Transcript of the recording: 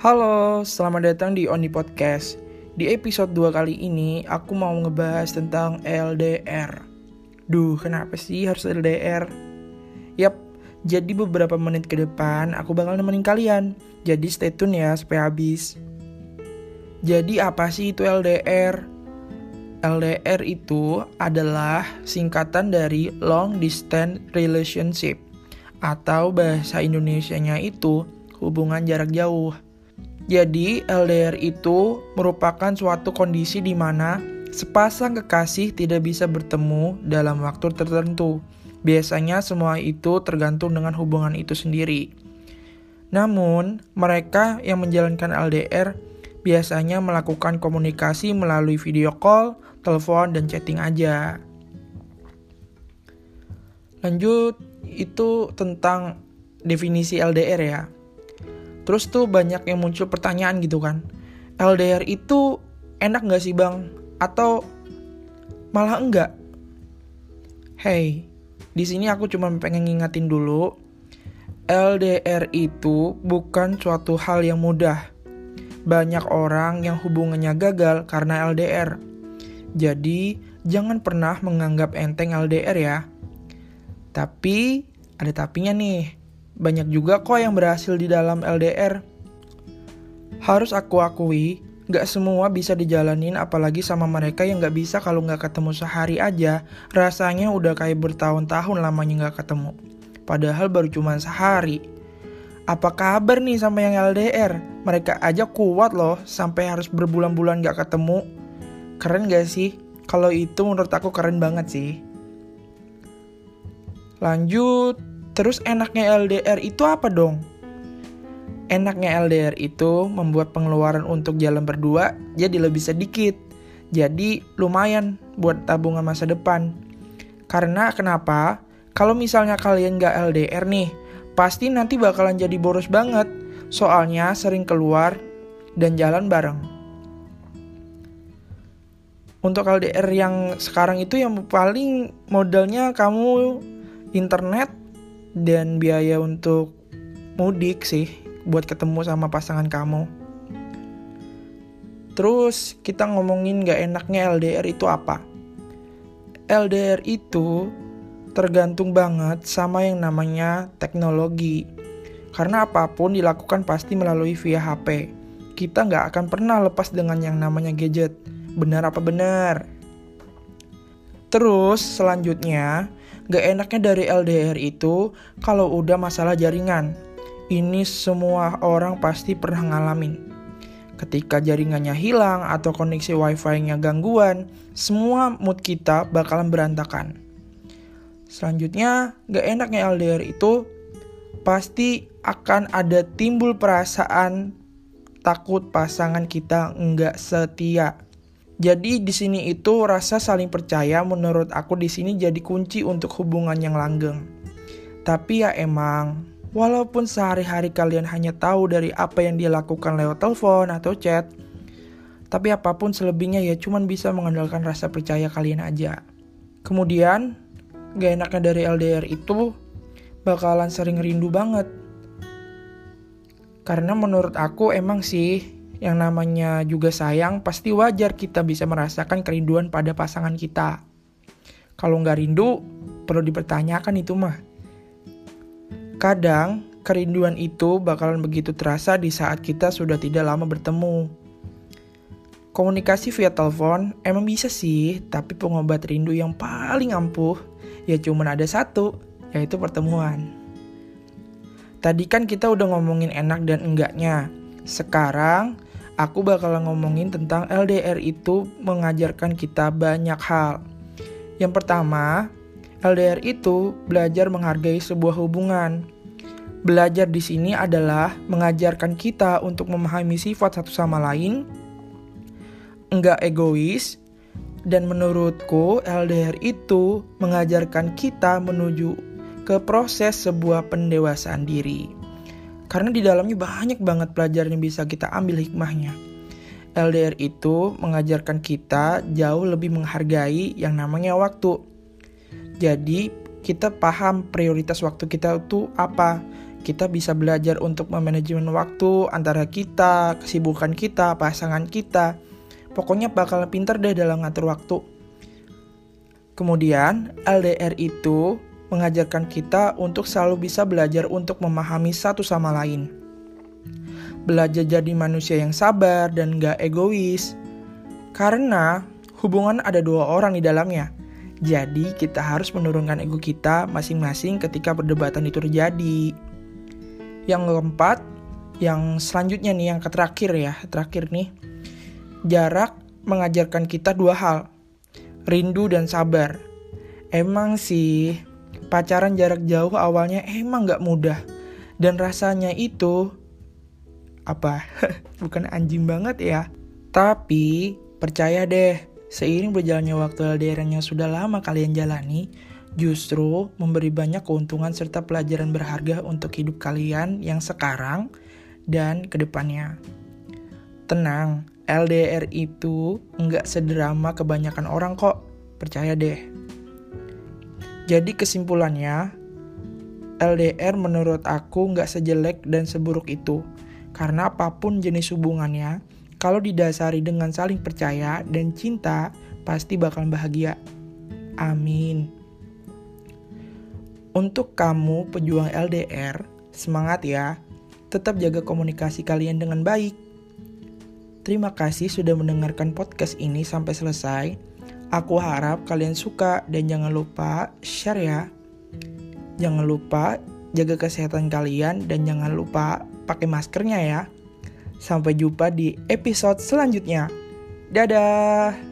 Halo, selamat datang di Oni Podcast. Di episode 2 kali ini, aku mau ngebahas tentang LDR. Duh, kenapa sih harus LDR? Yap, jadi beberapa menit ke depan aku bakal nemenin kalian. Jadi stay tune ya sampai habis. Jadi apa sih itu LDR? LDR itu adalah singkatan dari Long Distance Relationship atau bahasa Indonesianya itu hubungan jarak jauh. Jadi, LDR itu merupakan suatu kondisi di mana sepasang kekasih tidak bisa bertemu dalam waktu tertentu. Biasanya semua itu tergantung dengan hubungan itu sendiri. Namun, mereka yang menjalankan LDR biasanya melakukan komunikasi melalui video call, telepon, dan chatting aja. Lanjut, itu tentang definisi LDR ya. Terus tuh banyak yang muncul pertanyaan gitu kan. LDR itu enak gak sih bang? Atau malah enggak? Hey, di sini aku cuma pengen ngingatin dulu. LDR itu bukan suatu hal yang mudah. Banyak orang yang hubungannya gagal karena LDR. Jadi, jangan pernah menganggap enteng LDR ya. Tapi, ada tapinya nih banyak juga kok yang berhasil di dalam LDR. Harus aku akui, gak semua bisa dijalanin apalagi sama mereka yang gak bisa kalau gak ketemu sehari aja, rasanya udah kayak bertahun-tahun lamanya gak ketemu. Padahal baru cuma sehari. Apa kabar nih sama yang LDR? Mereka aja kuat loh sampai harus berbulan-bulan gak ketemu. Keren gak sih? Kalau itu menurut aku keren banget sih. Lanjut, Terus enaknya LDR itu apa dong? Enaknya LDR itu membuat pengeluaran untuk jalan berdua jadi lebih sedikit. Jadi lumayan buat tabungan masa depan. Karena kenapa? Kalau misalnya kalian gak LDR nih, pasti nanti bakalan jadi boros banget. Soalnya sering keluar dan jalan bareng. Untuk LDR yang sekarang itu yang paling modalnya kamu internet dan biaya untuk mudik sih buat ketemu sama pasangan kamu. Terus kita ngomongin gak enaknya LDR itu apa? LDR itu tergantung banget sama yang namanya teknologi. Karena apa pun dilakukan pasti melalui via HP. Kita nggak akan pernah lepas dengan yang namanya gadget. Benar apa benar? Terus selanjutnya, Gak enaknya dari LDR itu kalau udah masalah jaringan. Ini semua orang pasti pernah ngalamin. Ketika jaringannya hilang atau koneksi wifi-nya gangguan, semua mood kita bakalan berantakan. Selanjutnya, gak enaknya LDR itu pasti akan ada timbul perasaan takut pasangan kita nggak setia jadi di sini itu rasa saling percaya menurut aku di sini jadi kunci untuk hubungan yang langgeng. Tapi ya emang, walaupun sehari-hari kalian hanya tahu dari apa yang dia lakukan lewat telepon atau chat, tapi apa pun selebihnya ya cuman bisa mengandalkan rasa percaya kalian aja. Kemudian, gak enaknya dari LDR itu bakalan sering rindu banget. Karena menurut aku emang sih yang namanya juga sayang, pasti wajar kita bisa merasakan kerinduan pada pasangan kita. Kalau nggak rindu, perlu dipertanyakan itu mah. Kadang, kerinduan itu bakalan begitu terasa di saat kita sudah tidak lama bertemu. Komunikasi via telepon emang bisa sih, tapi pengobat rindu yang paling ampuh ya cuma ada satu, yaitu pertemuan. Tadi kan kita udah ngomongin enak dan enggaknya. Sekarang aku bakal ngomongin tentang LDR itu mengajarkan kita banyak hal. Yang pertama, LDR itu belajar menghargai sebuah hubungan. Belajar di sini adalah mengajarkan kita untuk memahami sifat satu sama lain, enggak egois, dan menurutku LDR itu mengajarkan kita menuju ke proses sebuah pendewasaan diri. Karena di dalamnya banyak banget pelajaran yang bisa kita ambil hikmahnya. LDR itu mengajarkan kita jauh lebih menghargai yang namanya waktu. Jadi, kita paham prioritas waktu kita itu apa. kita bisa belajar untuk memanajemen waktu antara kita, kesibukan kita, pasangan kita. Pokoknya bakal pinter deh dalam ngatur waktu. Kemudian, LDR itu mengajarkan kita untuk selalu bisa belajar untuk memahami satu sama lain. Belajar jadi manusia yang sabar dan gak egois. Karena hubungan ada dua orang di dalamnya. Jadi kita harus menurunkan ego kita masing-masing ketika perdebatan itu terjadi. Yang keempat, yang selanjutnya nih yang terakhir ya, terakhir nih. Jarak mengajarkan kita dua hal. Rindu dan sabar. Emang sih pacaran jarak jauh awalnya emang gak mudah. Dan rasanya itu apa? Bukan anjing banget ya. Tapi percaya deh, seiring berjalannya waktu LDR yang sudah lama kalian jalani, justru memberi banyak keuntungan serta pelajaran berharga untuk hidup kalian yang sekarang dan ke depannya. Tenang, LDR itu nggak sederama kebanyakan orang kok, percaya deh. Jadi kesimpulannya, LDR menurut aku nggak sejelek dan seburuk itu. Karena apa pun jenis hubungannya, kalau didasari dengan saling percaya dan cinta, pasti bakal bahagia. Amin. Untuk kamu pejuang LDR, semangat ya. Tetap jaga komunikasi kalian dengan baik. Terima kasih sudah mendengarkan podcast ini sampai selesai. Aku harap kalian suka dan jangan lupa share ya. Jangan lupa jaga kesehatan kalian dan jangan lupa pakai maskernya ya. Sampai jumpa di episode selanjutnya. Dadah.